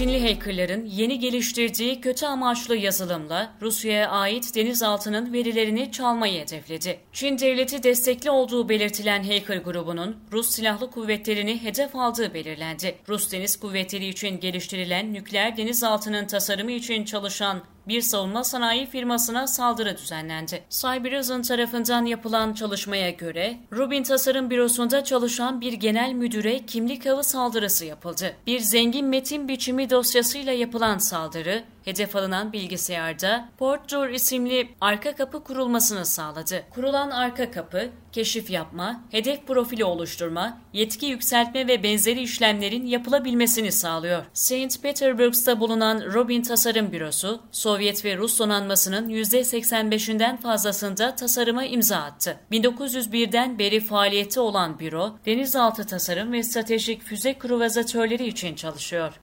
Çinli hackerların yeni geliştirdiği kötü amaçlı yazılımla Rusya'ya ait denizaltının verilerini çalmayı hedefledi. Çin devleti destekli olduğu belirtilen hacker grubunun Rus silahlı kuvvetlerini hedef aldığı belirlendi. Rus Deniz Kuvvetleri için geliştirilen nükleer denizaltının tasarımı için çalışan bir savunma sanayi firmasına saldırı düzenlendi. Cyberizon tarafından yapılan çalışmaya göre Rubin Tasarım Bürosu'nda çalışan bir genel müdüre kimlik avı saldırısı yapıldı. Bir zengin metin biçimi dosyasıyla yapılan saldırı hedef alınan bilgisayarda PortDoor isimli arka kapı kurulmasını sağladı. Kurulan arka kapı, keşif yapma, hedef profili oluşturma, yetki yükseltme ve benzeri işlemlerin yapılabilmesini sağlıyor. St. Petersburg'da bulunan Robin Tasarım Bürosu, Sovyet ve Rus donanmasının %85'inden fazlasında tasarıma imza attı. 1901'den beri faaliyeti olan büro, denizaltı tasarım ve stratejik füze kruvazatörleri için çalışıyor.